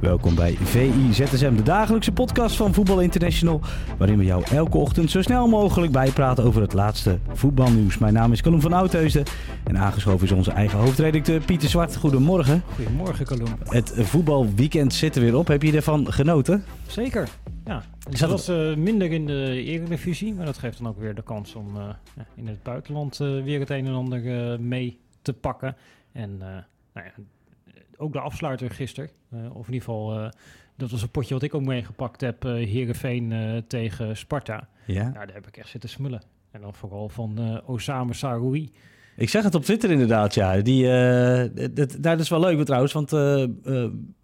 Welkom bij VI ZSM, de dagelijkse podcast van Voetbal International. Waarin we jou elke ochtend zo snel mogelijk bijpraten over het laatste voetbalnieuws. Mijn naam is Calum van Oudheusden en aangeschoven is onze eigen hoofdredacteur Pieter Zwart. Goedemorgen. Goedemorgen, Calum. Het voetbalweekend zit er weer op. Heb je ervan genoten? Zeker. Ja, het zat was eh, minder in de Eredivisie, maar dat geeft dan ook weer de kans om eh, in het buitenland eh, weer het een en ander mee te pakken. En nou ja, ook de afsluiter gisteren, eh, of in ieder geval, eh, dat was een potje wat ik ook meegepakt heb, eh Heerenveen tegen Sparta. Ja. Ja, daar heb ik echt zitten smullen. En dan vooral van Osama Saroui. Ik zag het op Twitter inderdaad, ja. Die, dat, dat is wel leuk trouwens, want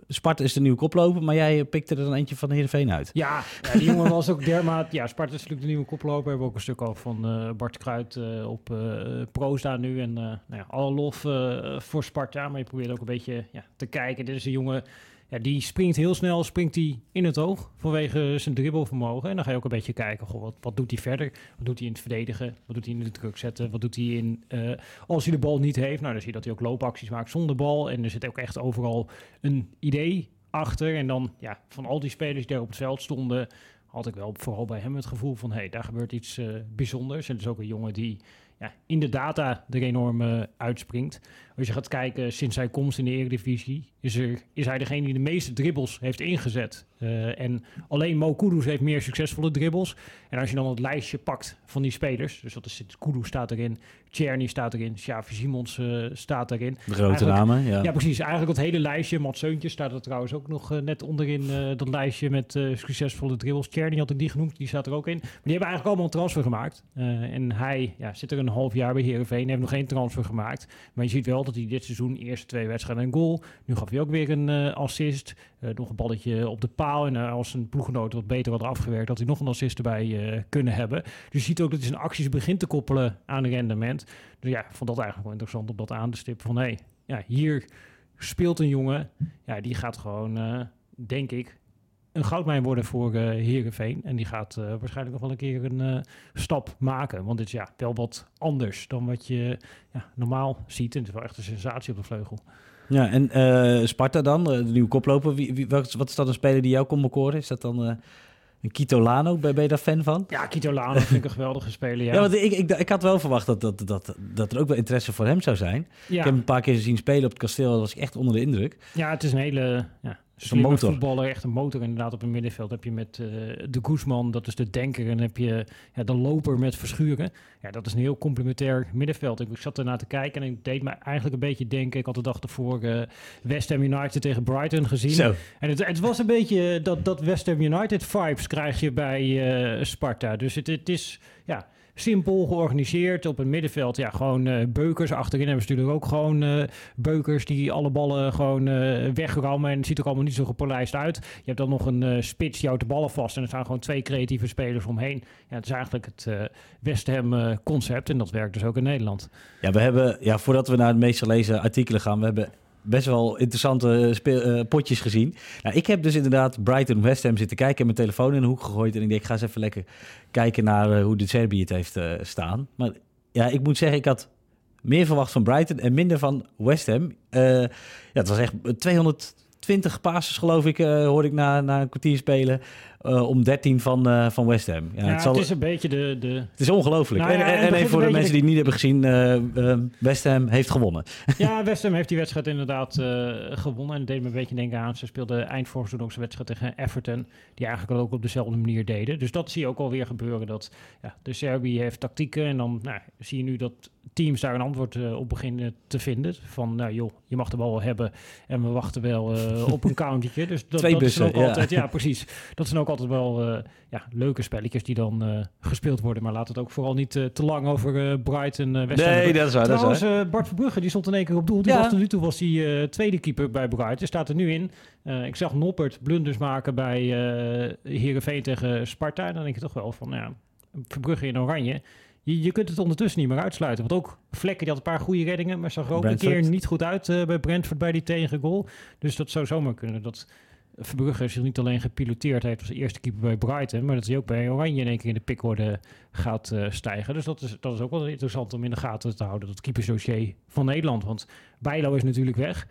Sparta is de nieuwe koploper, maar jij pikte er dan eentje van Heerenveen uit. Ja, die jongen was ook dermaat... Ja, Sparta is natuurlijk de nieuwe koploper. We hebben ook een stuk over van eh, Bart Kruid eh, op eh Pro staan nu. En eh, nou ja, alle lof eh, voor Sparta. Maar je probeert ook een beetje ja, te kijken. Dit is een jongen... Ja, die springt heel snel, springt hij in het oog vanwege zijn dribbelvermogen. En dan ga je ook een beetje kijken, goh, wat, wat doet hij verder? Wat doet hij in het verdedigen? Wat doet hij in de druk zetten? Wat doet hij in, eh, als hij de bal niet heeft? Nou, dan zie je dat hij ook loopacties maakt zonder bal. En er zit ook echt overal een idee achter. En dan, ja, van al die spelers die daar op het veld stonden, had ik wel vooral bij hem het gevoel van, hé, hey, daar gebeurt iets eh, bijzonders. En het is ook een jongen die ja, in de data er enorm eh, uitspringt. Als je gaat kijken, sinds zijn komst in de Eredivisie, is, er, is hij degene die de meeste dribbles heeft ingezet. Eh, en alleen Mo Kudus heeft meer succesvolle dribbles. En als je dan het lijstje pakt van die spelers, dus dat is Kudus staat erin, Czerny staat erin, Xavi Simons eh, staat erin. De grote Eigenlijk- namen, ja. Ja, precies. Eigenlijk dat hele lijstje. Mats Seuntjes staat er trouwens ook nog net onderin. dat lijstje met succesvolle dribbles. Czerny had ik die genoemd. Die staat er ook in. Maar die hebben eigenlijk allemaal een transfer gemaakt. En hij ja, zit er een half jaar bij Heerenveen. Heeft nog geen transfer gemaakt. Maar je ziet wel dat hij dit seizoen eerste twee wedstrijden een goal. Nu gaf hij ook weer een eh, assist. Eh, nog een balletje op de paal. En eh, als een ploeggenoot wat beter had afgewerkt... had hij nog een assist erbij kunnen hebben. Dus je ziet ook dat hij zijn acties begint te koppelen aan rendement. Dus ja, ik vond dat eigenlijk wel interessant om dat aan te stippen. Van hé, hey, ja, hier speelt een jongen, ja, die gaat gewoon, denk ik, een goudmijn worden voor eh Heerenveen. En die gaat eh, waarschijnlijk nog wel een keer een eh, stap maken. Want dit is ja, wel wat anders dan wat je ja, normaal ziet. En het is wel echt een sensatie op de vleugel. Ja, en Sparta dan, de nieuwe koploper. Wie, wie, wat, wat is dat een speler die jou kon bekoren? Is dat dan een Kito Lano? Ben, je daar fan van? Ja, Kito Lano vind ik een geweldige speler. Ja, Ja, want ik, ik, ik had wel verwacht dat, dat, dat, dat er ook wel interesse voor hem zou zijn. Ik heb hem ja, een paar keer zien spelen op het kasteel. Dat was ik echt onder de indruk. ja, het is een hele ja, slimme motor. voetballer. Echt een motor inderdaad op het middenveld. Heb je met eh, de Guzman, dat is de denker. En heb je ja, de loper met Verschuren. Ja, dat is een heel complementair middenveld. Ik zat ernaar te kijken en ik deed me eigenlijk een beetje denken. Ik had de dag ervoor eh, West Ham United tegen Brighton gezien. Zo. En het, het was een beetje dat, dat West Ham United vibes krijg je bij eh, Sparta. Dus het, het is ja, simpel georganiseerd op het middenveld. Ja, gewoon eh, beukers. Achterin hebben ze natuurlijk ook gewoon eh, beukers die alle ballen gewoon eh, wegrammen. En het ziet er allemaal niet zo gepolijst uit. Je hebt dan nog een spits die houdt de ballen vast. En er staan gewoon twee creatieve spelers omheen. Ja, het is eigenlijk het West Ham concept. En dat werkt dus ook in Nederland. Ja, we hebben, ja, voordat we naar het meest gelezen artikelen gaan, we hebben best wel interessante eh, potjes gezien. Nou, ik heb dus inderdaad Brighton West Ham zitten kijken en mijn telefoon in de hoek gegooid. En ik denk, ik ga eens even lekker kijken naar eh, hoe de Serbië het heeft eh, staan. Maar ja, ik moet zeggen, ik had meer verwacht van Brighton en minder van West Ham. Ja, het was echt 220 passes, geloof ik, eh, hoorde ik na, na een kwartier spelen. Eh, om 13 van, eh, van West Ham. Ja, Ja, het, zal, het is een beetje de... de het is ongelooflijk. Nou ja, en, en, even voor de mensen die het niet hebben gezien, eh, West Ham heeft gewonnen. Ja, West Ham heeft die wedstrijd inderdaad gewonnen. En het deed me een beetje denken aan. Ze speelden eind vorig seizoen ook zijn wedstrijd tegen Everton. Die eigenlijk ook op dezelfde manier deden. Dus dat zie je ook alweer gebeuren. Dat ja, de Serbië heeft tactieken. En dan nou, zie je nu dat teams daar een antwoord op beginnen te vinden. Van nou joh, je mag de bal wel hebben. En we wachten wel op een countertje. Dus dat, Twee dat is bussen, ook ja. altijd. Ja, precies. Dat zijn ook altijd altijd wel uh, ja, leuke spelletjes die dan uh, gespeeld worden. Maar laat het ook vooral niet uh, te lang over Brighton uh, West Nee, dat is waar. Trouwens, dat is waar. Bart Verbrugge die stond in één keer op doel. Die Ja. was tot nu toe was die tweede keeper bij Brighton. Staat er nu in. ik zag Noppert blunders maken bij Heerenveen tegen Sparta. Dan denk je toch wel van, ja, Verbrugge in oranje. Je, je kunt het ondertussen niet meer uitsluiten. Want ook Vlekken die had een paar goede reddingen, maar zag er ook Brentford. een keer niet goed uit uh, bij Brentford bij die tegengoal. Dus dat zou zomaar kunnen. Dat Verbrugge zich niet alleen gepiloteerd heeft als eerste keeper bij Brighton, maar dat hij ook bij Oranje in één keer in de pickorde gaat uh, stijgen. Dus dat is, dat is ook wel interessant om in de gaten te houden, dat keepersdossier van Nederland. Want Bijlo is natuurlijk weg.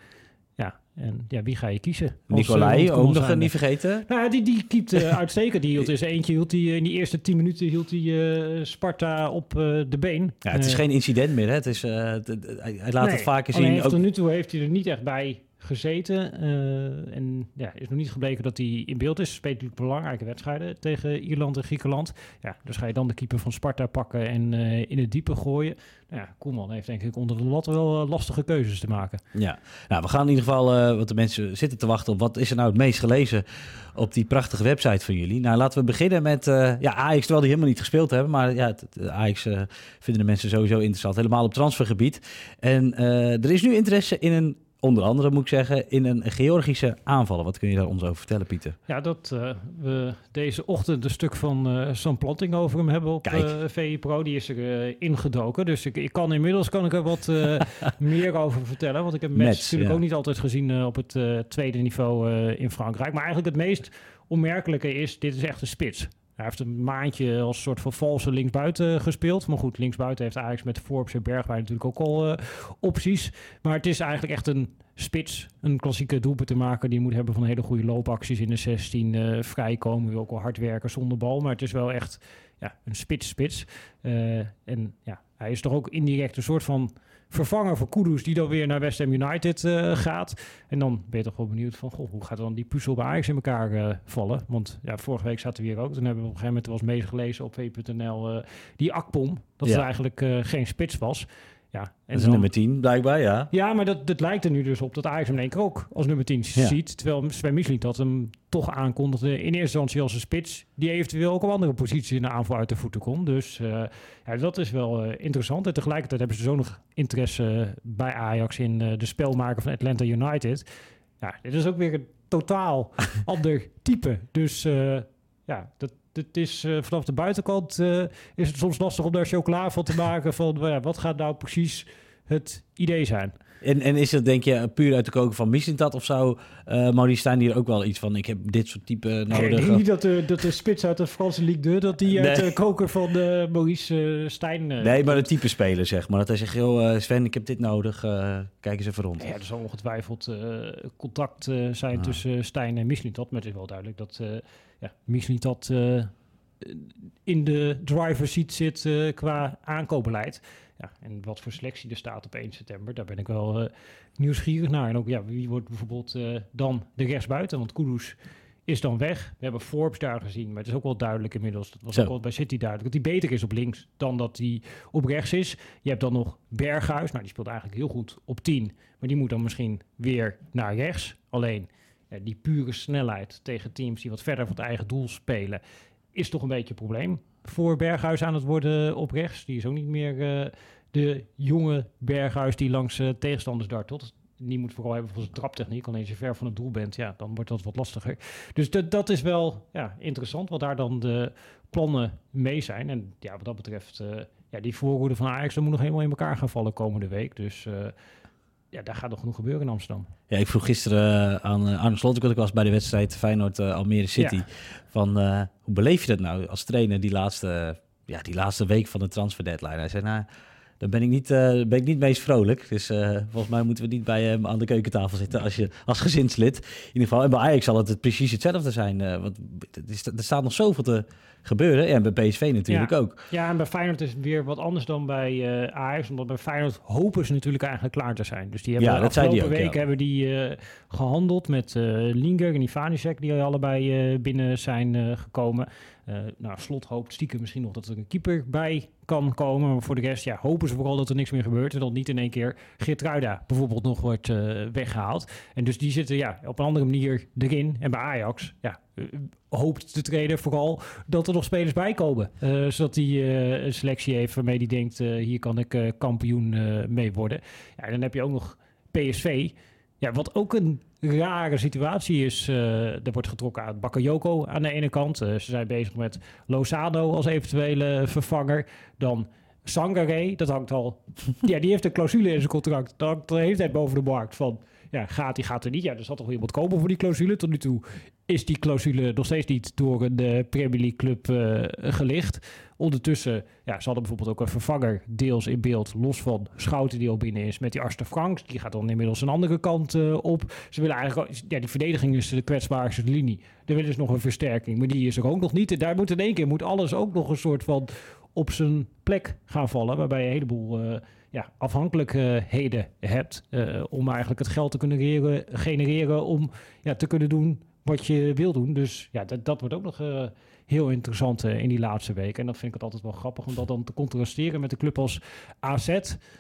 Ja, en ja, wie ga je kiezen? Als, Nicolai, ook nog niet vergeten. Nou, die, die keept uh, uitstekend. Die hield eens eentje, hield die, in die eerste tien minuten hield hij uh, Sparta op de been. Ja, het is geen incident meer. Hè? Het is, hij, hij laat nee, het vaker alleen zien. Ook... Tot nu toe heeft hij er niet echt bij gezeten. Uh, en ja, is nog niet gebleken dat hij in beeld is. Speelt natuurlijk belangrijke wedstrijden tegen Ierland en Griekenland. Ja, dus ga je dan de keeper van Sparta pakken en uh, in het diepe gooien. Nou ja, Koeman heeft denk ik onder de lat wel uh, lastige keuzes te maken. Ja, nou, we gaan in ieder geval, want de mensen zitten te wachten op wat is er nou het meest gelezen op die prachtige website van jullie. Nou, laten we beginnen met ja, Ajax, terwijl die helemaal niet gespeeld hebben. Maar ja, Ajax vinden de mensen sowieso interessant, helemaal op transfergebied. En er is nu interesse in een onder andere moet ik zeggen, in een Georgische aanvallen. Wat kun je daar ons over vertellen, Pieter? Ja, dat uh, we deze ochtend een stuk van uh, Sam Planting over hem hebben op uh, VI Pro. Die is er ingedoken. Dus ik, ik kan inmiddels kan ik er wat meer over vertellen. Want ik heb Mets natuurlijk ja. ook niet altijd gezien op het tweede niveau in Frankrijk. Maar eigenlijk het meest opmerkelijke is, dit is echt een spits. Hij heeft een maandje als soort van valse linksbuiten gespeeld. Maar goed, linksbuiten heeft Ajax met Forbes en Bergwijn natuurlijk ook al uh, opties. Maar het is eigenlijk echt een spits. Een klassieke doelpunt te maken. Die moet hebben van hele goede loopacties in de 16. Uh, vrijkomen, wil ook wel hard werken zonder bal. Maar het is wel echt ja, een spits-spits. Uh, en ja, hij is toch ook indirect een soort van vervanger voor Kudus, die dan weer naar West Ham United uh, gaat. En dan ben je toch wel benieuwd van, goh, hoe gaat dan die puzzel bij Ajax in elkaar vallen? Want ja, vorige week zaten we hier ook. Toen hebben we op een gegeven moment wel eens meegelezen op v.nl die Akpom. Dat ja. het eigenlijk geen spits was. Ja, en dat is dan, nummer 10, blijkbaar, ja. Ja, maar dat, dat lijkt er nu dus op dat Ajax hem in één keer ook als nummer 10 Ja. ziet. Terwijl Sven Misling dat hem toch aankondigde in eerste instantie als een spits... die eventueel ook op andere posities in de aanval uit de voeten kon. Dus eh, ja, dat is wel eh, interessant. En tegelijkertijd hebben ze zo nog interesse bij Ajax... in eh, de spelmaker van Atlanta United. Ja, dit is ook weer een totaal ander type. Dus ja, dat, het is uh, vanaf de buitenkant uh, is het soms lastig om daar chocola van te maken van uh, wat gaat nou precies het idee zijn. En, en is dat denk je puur uit de koken van Mislintat of zou uh, Maurice Stijn hier ook wel iets van ik heb dit soort type nodig? Nee, ik denk niet dat de, dat de spits uit de Franse Ligue 2 dat die uit de koker van de Maurice uh, Stijn... Uh, nee, maar de type speler zeg maar. Dat hij zegt, joh Sven ik heb dit nodig, kijk eens even rond. Ja, er zal ongetwijfeld contact zijn ah. tussen Stijn en Mislintat, maar het is wel duidelijk dat ja, Mislintat in de driver's seat zit uh, qua aankoopbeleid. Ja, en wat voor selectie er staat op 1 september, daar ben ik wel uh, nieuwsgierig naar. En ook, ja, wie wordt bijvoorbeeld dan de rechtsbuiten? Want Kudus is dan weg. We hebben Forbes daar gezien, maar het is ook wel duidelijk inmiddels. Dat was Zo. ook wel bij City duidelijk. Dat hij beter is op links dan dat hij op rechts is. Je hebt dan nog Berghuis. Nou, die speelt eigenlijk heel goed op 10. Maar die moet dan misschien weer naar rechts. Alleen die pure snelheid tegen teams die wat verder van het eigen doel spelen is toch een beetje een probleem voor Berghuis aan het worden op rechts. Die is ook niet meer uh, de jonge Berghuis die langs uh, tegenstanders dartelt. Die moet vooral hebben voor zijn traptechniek. Alleen als je ver van het doel bent, ja, dan wordt dat wat lastiger. Dus dat, is wel ja, interessant wat daar dan de plannen mee zijn. En ja, wat dat betreft, ja, die voorhoede van Ajax, dat moet nog helemaal in elkaar gaan vallen komende week. Dus ja, daar gaat nog genoeg gebeuren in Amsterdam. Ja, ik vroeg gisteren uh, aan uh, Arne Slot, ik was bij de wedstrijd Feyenoord-Almere uh, City, ja. van uh, hoe beleef je dat nou als trainer die laatste, ja, die laatste week van de transfer deadline? Hij zei, nou, daar ben ik niet, uh, ben ik niet meest vrolijk. Dus uh, volgens mij moeten we niet bij hem aan de keukentafel zitten als, je, als gezinslid. In ieder geval, en bij Ajax zal het, het precies hetzelfde zijn. Uh, want er staat nog zoveel te gebeuren. En bij PSV natuurlijk ja. ook. Ja, en bij Feyenoord is het weer wat anders dan bij Ajax. Omdat bij Feyenoord hopen ze natuurlijk eigenlijk klaar te zijn. Dus die hebben ja, de dat afgelopen die ook, week ja. hebben die gehandeld met Linger en Ivanisek... die allebei binnen zijn gekomen. Uh, nou, Slot hoopt stiekem misschien nog dat er een keeper bij kan komen. Maar voor de rest ja, hopen ze vooral dat er niks meer gebeurt. En dat niet in één keer Geertruida bijvoorbeeld nog wordt uh, weggehaald. En dus die zitten ja, op een andere manier erin. En bij Ajax ja, uh, hoopt de trainer vooral dat er nog spelers bij komen. zodat hij een selectie heeft waarmee hij denkt... hier kan ik kampioen mee worden. Ja, dan heb je ook nog PSV... Ja, wat ook een rare situatie is. Uh, er wordt getrokken aan Bakayoko aan de ene kant. Uh, ze zijn bezig met Lozano als eventuele vervanger. Dan Sangare, dat hangt al... ja, die heeft een clausule in zijn contract. Dat hangt de hele boven de markt van... Ja, gaat die, gaat er niet. Ja, er zal toch iemand komen voor die clausule. Tot nu toe is die clausule nog steeds niet door een uh, Premier League club uh, gelicht. Ondertussen, ja, ze hadden bijvoorbeeld ook een vervanger deels in beeld, los van Schouten die al binnen is, met die Arster Franks. Die gaat dan inmiddels een andere kant uh, op. Ze willen eigenlijk, ja, die verdediging is de kwetsbaarste linie. Daar willen ze nog een versterking, maar die is er ook nog niet. En daar moet in één keer moet alles ook nog een soort van op zijn plek gaan vallen, waarbij een heleboel ja, afhankelijkheden hebt om eigenlijk het geld te kunnen genereren, genereren om ja, te kunnen doen wat je wil doen. Dus ja, dat, dat wordt ook nog uh, heel interessant uh, in die laatste weken. En dat vind ik het altijd wel grappig om dat dan te contrasteren met een club als AZ.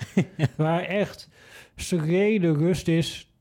waar echt serene rust is.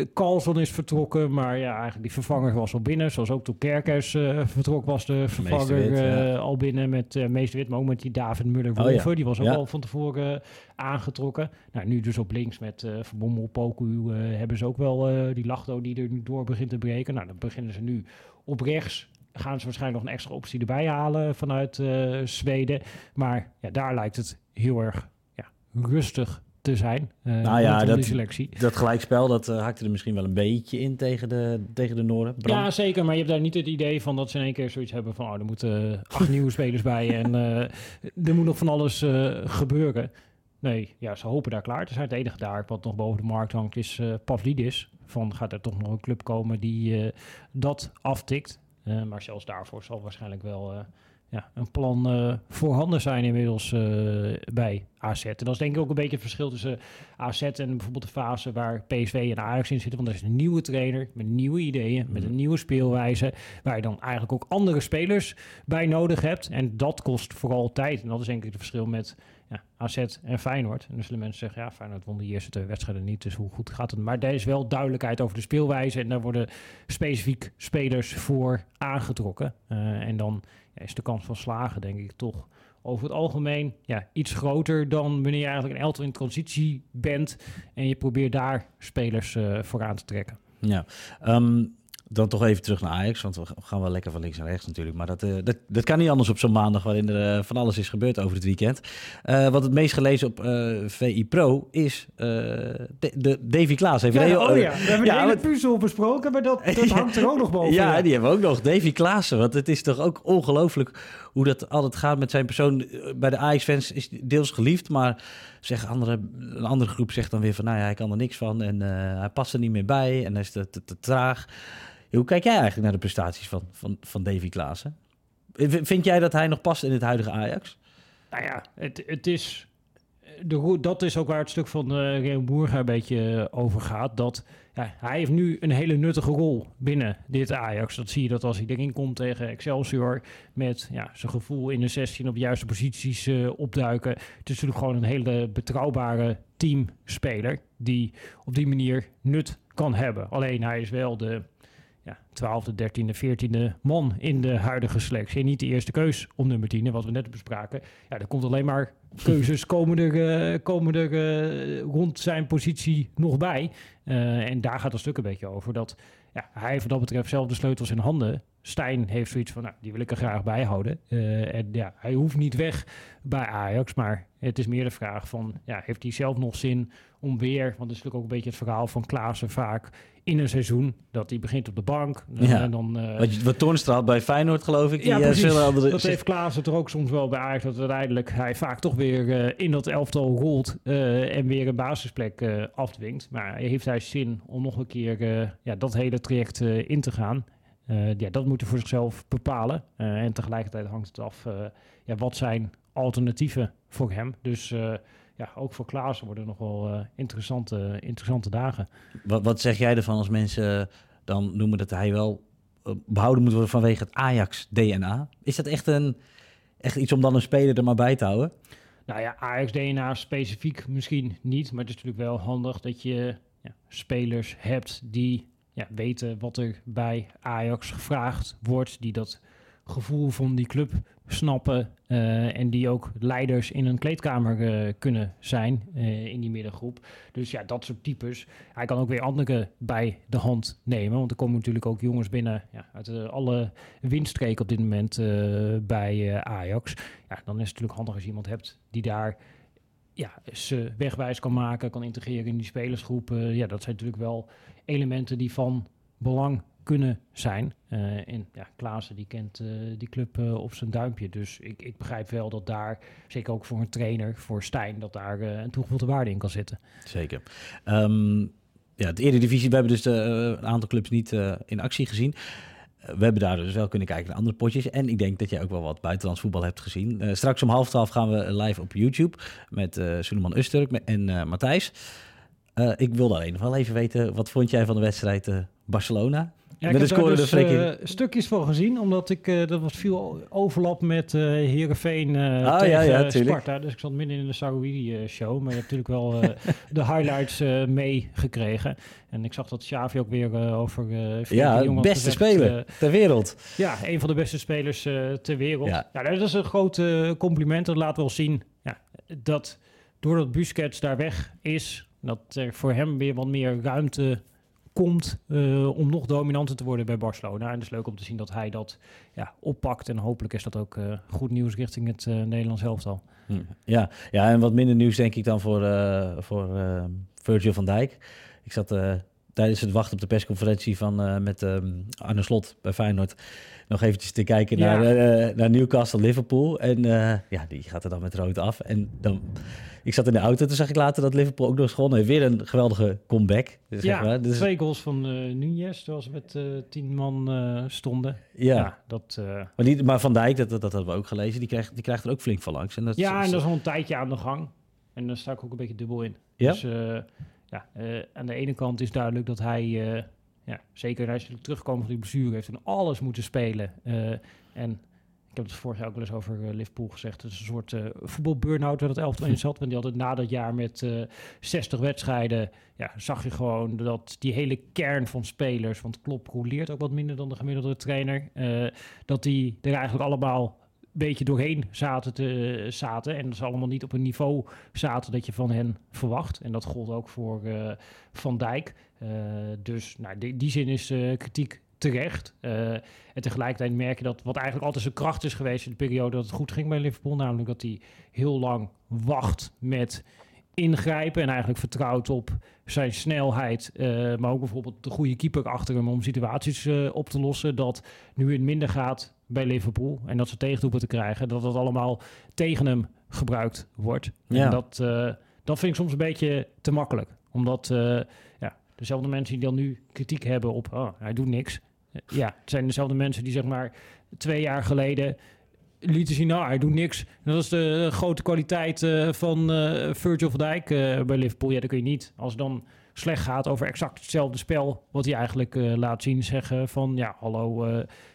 De Carlson is vertrokken, maar ja, eigenlijk die vervanger was al binnen. Zoals ook toen Kerkers uh, vertrok, was de vervanger Wit, ja. al binnen met uh, Meester Wit. Maar ook met die David Muller-Wolfer. Oh, ja. Die was ook ja. al van tevoren aangetrokken. Nou, nu dus op links met uh, Verbommel, Poku hebben ze ook wel die Lachto die er nu door begint te breken. Nou, dan beginnen ze nu op rechts gaan ze waarschijnlijk nog een extra optie erbij halen vanuit Zweden. Maar ja, daar lijkt het heel erg ja, rustig te zijn. Uh, nou ja, dat, selectie. dat gelijkspel, dat uh, hakte er misschien wel een beetje in tegen de, tegen de Noorden. Ja, zeker. Maar je hebt daar niet het idee van dat ze in één keer zoiets hebben van... oh, er moeten acht nieuwe spelers bij en er moet nog van alles gebeuren. Nee, ja, ze hopen daar klaar te zijn. Het enige daar wat nog boven de markt hangt is Pavlidis. Van gaat er toch nog een club komen die dat aftikt. maar zelfs daarvoor zal waarschijnlijk wel ja, een plan uh, voorhanden zijn inmiddels uh, bij AZ. En dat is denk ik ook een beetje het verschil tussen AZ en bijvoorbeeld de fase waar PSV en Ajax in zitten. Want er is een nieuwe trainer met nieuwe ideeën, met een mhm. nieuwe speelwijze, waar je dan eigenlijk ook andere spelers bij nodig hebt. En dat kost vooral tijd. En dat is denk ik het verschil met ja, AZ en Feyenoord. En dan zullen mensen zeggen, ja, Feyenoord won de eerste twee wedstrijden niet, dus hoe goed gaat het? Maar er is wel duidelijkheid over de speelwijze en daar worden specifiek spelers voor aangetrokken. Uh, en dan ja, is de kans van slagen, denk ik, toch over het algemeen ja, iets groter dan wanneer je eigenlijk een elftal in transitie bent en je probeert daar spelers uh, voor aan te trekken. Ja, um, dan toch even terug naar Ajax, want we gaan wel lekker van links naar rechts natuurlijk. Maar dat, uh, dat, dat kan niet anders op zo'n maandag waarin er uh, van alles is gebeurd over het weekend. Uh, wat het meest gelezen op VI Pro is de, de Davy Klaas. Even ja, oh ja, we hebben ja, de hele puzzel besproken, maar dat, dat hangt er ook nog boven. Ja, ja, die hebben we ook nog. Davy Klaassen, want het is toch ook ongelooflijk hoe dat altijd gaat met zijn persoon. Bij de Ajax-fans is deels geliefd, maar zeg andere, een andere groep zegt dan weer van... nou ja, hij kan er niks van en hij past er niet meer bij en hij is te, te, te traag. Hoe kijk jij eigenlijk naar de prestaties van, van, van Davy Klaassen? Vind jij dat hij nog past in het huidige Ajax? Nou ja, het, het is... De, dat is ook waar het stuk van uh, Real Boerga een beetje uh, over gaat. Dat ja, hij heeft nu een hele nuttige rol binnen dit Ajax. Dat zie je dat als hij erin komt tegen Excelsior. Met ja, zijn gevoel in de 16 op de juiste posities opduiken. Het is natuurlijk gewoon een hele betrouwbare teamspeler. Die op die manier nut kan hebben. Alleen hij is wel de ja, 12e, 13e, 14e man in de huidige selectie. Niet de eerste keus om nummer 10, wat we net bespraken. Ja, er komt alleen maar keuzes komen er, uh, komen er uh, rond zijn positie nog bij. Uh, en daar gaat het stuk een beetje over. Dat ja, hij wat dat betreft zelf de sleutels in handen. Stijn heeft zoiets van, nou, die wil ik er graag bij houden. en ja, hij hoeft niet weg bij Ajax, maar het is meer de vraag van, ja, heeft hij zelf nog zin om weer, want dat is natuurlijk ook een beetje het verhaal van Klaassen vaak in een seizoen, dat hij begint op de bank. Ja. En dan, uh, wat, wat Toornstra bij Feyenoord geloof ik. Die, ja, eh, precies. Uh, andere... Dat heeft Klaassen er ook soms wel bij Ajax, dat uiteindelijk hij vaak toch weer uh, in dat elftal rolt en weer een basisplek afdwingt. Maar heeft hij zin om nog een keer ja, dat hele traject in te gaan? ja, dat moet hij voor zichzelf bepalen. en tegelijkertijd hangt het af ja, wat zijn alternatieven voor hem. Dus ja, ook voor Klaas worden nog wel uh, interessante, interessante dagen. Wat, wat zeg jij ervan als mensen dan noemen dat hij wel eh, behouden moet worden vanwege het Ajax-DNA. Is dat echt, een, echt iets om dan een speler er maar bij te houden? Nou ja, Ajax-DNA specifiek misschien niet. Maar het is natuurlijk wel handig dat je ja, spelers hebt die ja, weten wat er bij Ajax gevraagd wordt. Die dat gevoel van die club snappen. eh, en die ook leiders in een kleedkamer eh, kunnen zijn eh, in die middengroep. Dus ja, dat soort types. Hij kan ook weer anderen bij de hand nemen. Want er komen natuurlijk ook jongens binnen ja, uit alle windstreken op dit moment bij Ajax. Ja, dan is het natuurlijk handig als je iemand hebt die daar ja, ze wegwijs kan maken, kan integreren in die spelersgroep. Ja, dat zijn natuurlijk wel elementen die van belang kunnen zijn. Eh, en ja, Klaassen die kent eh, die club eh, op zijn duimpje. Dus ik, ik begrijp wel dat daar, zeker ook voor een trainer, voor Stijn, dat daar een toegevoegde waarde in kan zitten. Zeker. Ehm, ja, de Eredivisie, we hebben dus een aantal clubs niet in actie gezien. We hebben daar dus wel kunnen kijken naar andere potjes. En ik denk dat jij ook wel wat buitenlands voetbal hebt gezien. Straks om half twaalf gaan we live op YouTube met eh Suleiman Usturk en Matthijs. Ik wilde alleen nog wel even weten, wat vond jij van de wedstrijd Barcelona? Ja, Met ik de heb de dus, frikking. eh, stukjes van gezien, omdat ik, eh dat was veel overlap met eh Heerenveen Ah, tegen ja, ja. Sparta. Dus ik zat midden in de Saoedi-show, maar je hebt natuurlijk wel de highlights meegekregen. En ik zag dat Xavi ook weer over uh, Ja, beste speler ter wereld. ja, een van de beste spelers ter wereld. Ja. Dat is een groot compliment. Dat laat wel zien ja, dat doordat Busquets daar weg is, dat er voor hem weer wat meer ruimte komt eh, om nog dominanter te worden bij Barcelona. En het is leuk om te zien dat hij dat ja, oppakt. En hopelijk is dat ook eh, goed nieuws richting het eh, Nederlands elftal. Hm. Ja, ja, en wat minder nieuws denk ik dan voor, voor Virgil van Dijk. Ik zat tijdens het wachten op de persconferentie van, eh, met ehm Arne Slot bij Feyenoord nog eventjes te kijken Ja. naar, eh, naar Newcastle-Liverpool. En eh, ja, die gaat er dan met rood af. En dan, ik zat in de auto, toen zag ik later dat Liverpool ook nog eens gewonnen heeft. Weer een geweldige comeback. Dus zeg ja, maar. Dus, twee goals van Nunez, terwijl ze met tien man stonden. ja. Ja, dat... Maar, die, maar Van Dijk, dat, dat, dat hadden we ook gelezen, die krijgt, die krijgt er ook flink van langs. En dat, Ja, en dat is al een tijdje aan de gang. En daar sta ik ook een beetje dubbel in. Ja? Dus ja, eh, aan de ene kant is duidelijk dat hij, eh, ja, zeker als hij terugkomen van die blessure heeft en alles moeten spelen. Eh, en ik heb het vorig jaar ook wel eens over Liverpool gezegd. Het is een soort voetbalburn-out waar dat elftal in zat. Want die altijd na dat jaar met eh 60 wedstrijden, ja, zag je gewoon dat die hele kern van spelers, want Klopp roleert ook wat minder dan de gemiddelde trainer, dat die er eigenlijk allemaal beetje doorheen zaten, te, zaten. En ze allemaal niet op een niveau zaten dat je van hen verwacht. En dat gold ook voor eh, Van Dijk. Eh, dus nou, die, die zin is eh, kritiek terecht. Eh, en tegelijkertijd merk je dat wat eigenlijk altijd zijn kracht is geweest in de periode dat het goed ging bij Liverpool, namelijk dat hij heel lang wacht met ingrijpen en eigenlijk vertrouwt op zijn snelheid, eh, maar ook bijvoorbeeld de goede keeper achter hem om situaties eh, op te lossen. Dat nu het minder gaat bij Liverpool en dat ze tegendoepen te krijgen, dat dat allemaal tegen hem gebruikt wordt. Ja. En dat, eh, dat vind ik soms een beetje te makkelijk, omdat ja, dezelfde mensen die dan nu kritiek hebben op, oh, hij doet niks. Ja, het zijn dezelfde mensen die zeg maar twee jaar geleden lieten zien, nou, hij doet niks. Dat is de grote kwaliteit eh, van eh, Virgil van Dijk eh, bij Liverpool. Ja, dat kun je niet. Als het dan slecht gaat over exact hetzelfde spel, wat hij eigenlijk laat zien, zeggen van, ja, hallo,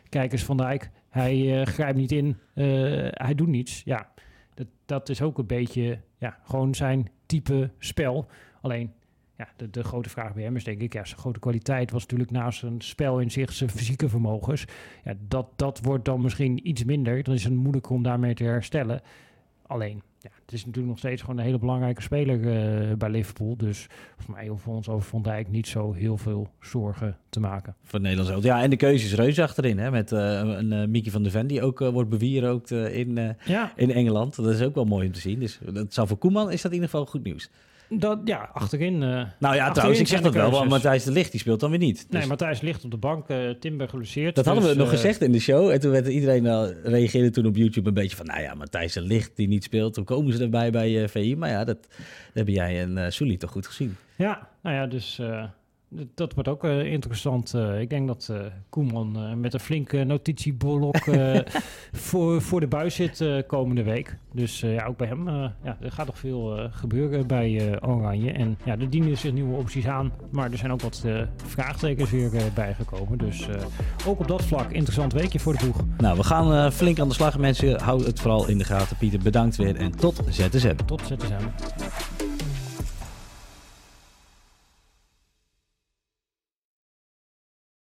kijkers van Dijk, hij grijpt niet in, hij doet niets. Ja, dat, dat is ook een beetje, ja, gewoon zijn type spel. Alleen, ja, de, de grote vraag bij hem is denk ik, ja, zijn grote kwaliteit was natuurlijk naast zijn spel in zich zijn fysieke vermogens. Ja, dat, dat wordt dan misschien iets minder. Dan is het moeilijker om daarmee te herstellen. Alleen, ja, het is natuurlijk nog steeds gewoon een hele belangrijke speler eh, bij Liverpool. Dus voor mij hoeven we ons over Van Dijk niet zo heel veel zorgen te maken. Voor het Nederlands elftal. Ja, en de keuze is reuze achterin. Hè, met eh, een uh, Mickey van de Ven, die ook wordt bewierookt in, Ja, in Engeland. Dat is ook wel mooi om te zien. Dus dat zou voor Koeman is dat in ieder geval goed nieuws. Dat, ja achterin. eh, Nou ja, Achterin trouwens, ik zeg dat wel, want. Matthijs de Ligt die speelt dan weer niet. Dus nee, Matthijs ligt op de bank. eh Timber geluceerd. dat hadden we dus, nog eh, gezegd in de show. En toen werd iedereen al, reageerde toen op YouTube een beetje van... nou ja, Matthijs de Ligt die niet speelt. Hoe komen ze erbij bij VI? Maar ja, dat, dat heb jij en Sully toch goed gezien. Ja, nou ja, dus dat wordt ook eh, interessant. Eh, ik denk dat eh, Koeman met een flinke notitieblok eh, voor, voor de buis zit komende week. Dus ja, ook bij hem ja, er gaat nog veel gebeuren bij Oranje. En ja, er dienen zich nieuwe opties aan. Maar er zijn ook wat vraagtekens weer bijgekomen. Dus ook op dat vlak interessant weekje voor de ploeg. Nou, we gaan flink aan de slag, mensen. Houd het vooral in de gaten. Pieter, bedankt weer en tot ZSM. Tot ZSM.